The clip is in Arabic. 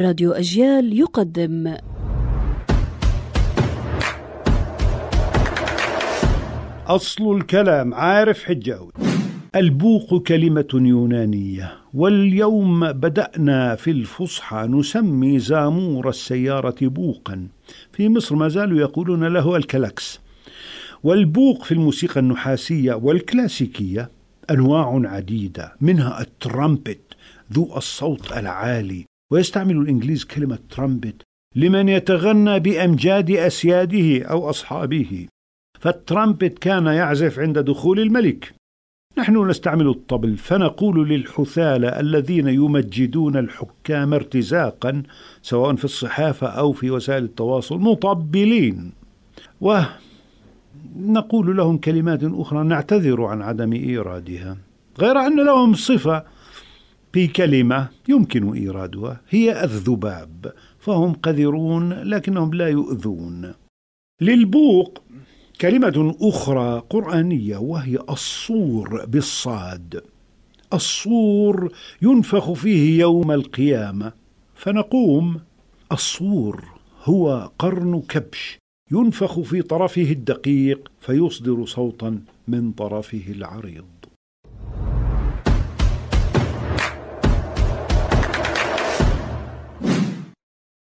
راديو أجيال يقدم. أصل الكلام عارف حجاوي البوق كلمة يونانية واليوم بدأنا في الفصحى نسمي زامور السيارة بوقا. في مصر ما زالوا يقولون له الكلاكس. والبوق في الموسيقى النحاسية والكلاسيكية أنواع عديدة منها الترامبت ذو الصوت العالي. ويستعمل الإنجليز كلمة ترامبت لمن يتغنى بأمجاد أسياده أو أصحابه. فالترامبت كان يعزف عند دخول الملك. نحن نستعمل الطبل فنقول للحثالة الذين يمجدون الحكام ارتزاقا سواء في الصحافة أو في وسائل التواصل مطبلين. ونقول لهم كلمات أخرى نعتذر عن عدم إيرادها. غير أن لهم صفة في كلمة يمكن إيرادها هي الذباب. فهم قذرون لكنهم لا يؤذون. للبوق كلمة أخرى قرآنية وهي الصور بالصاد. الصور ينفخ فيه يوم القيامة. فنقوم. الصور هو قرن كبش ينفخ في طرفه الدقيق فيصدر صوتا من طرفه العريض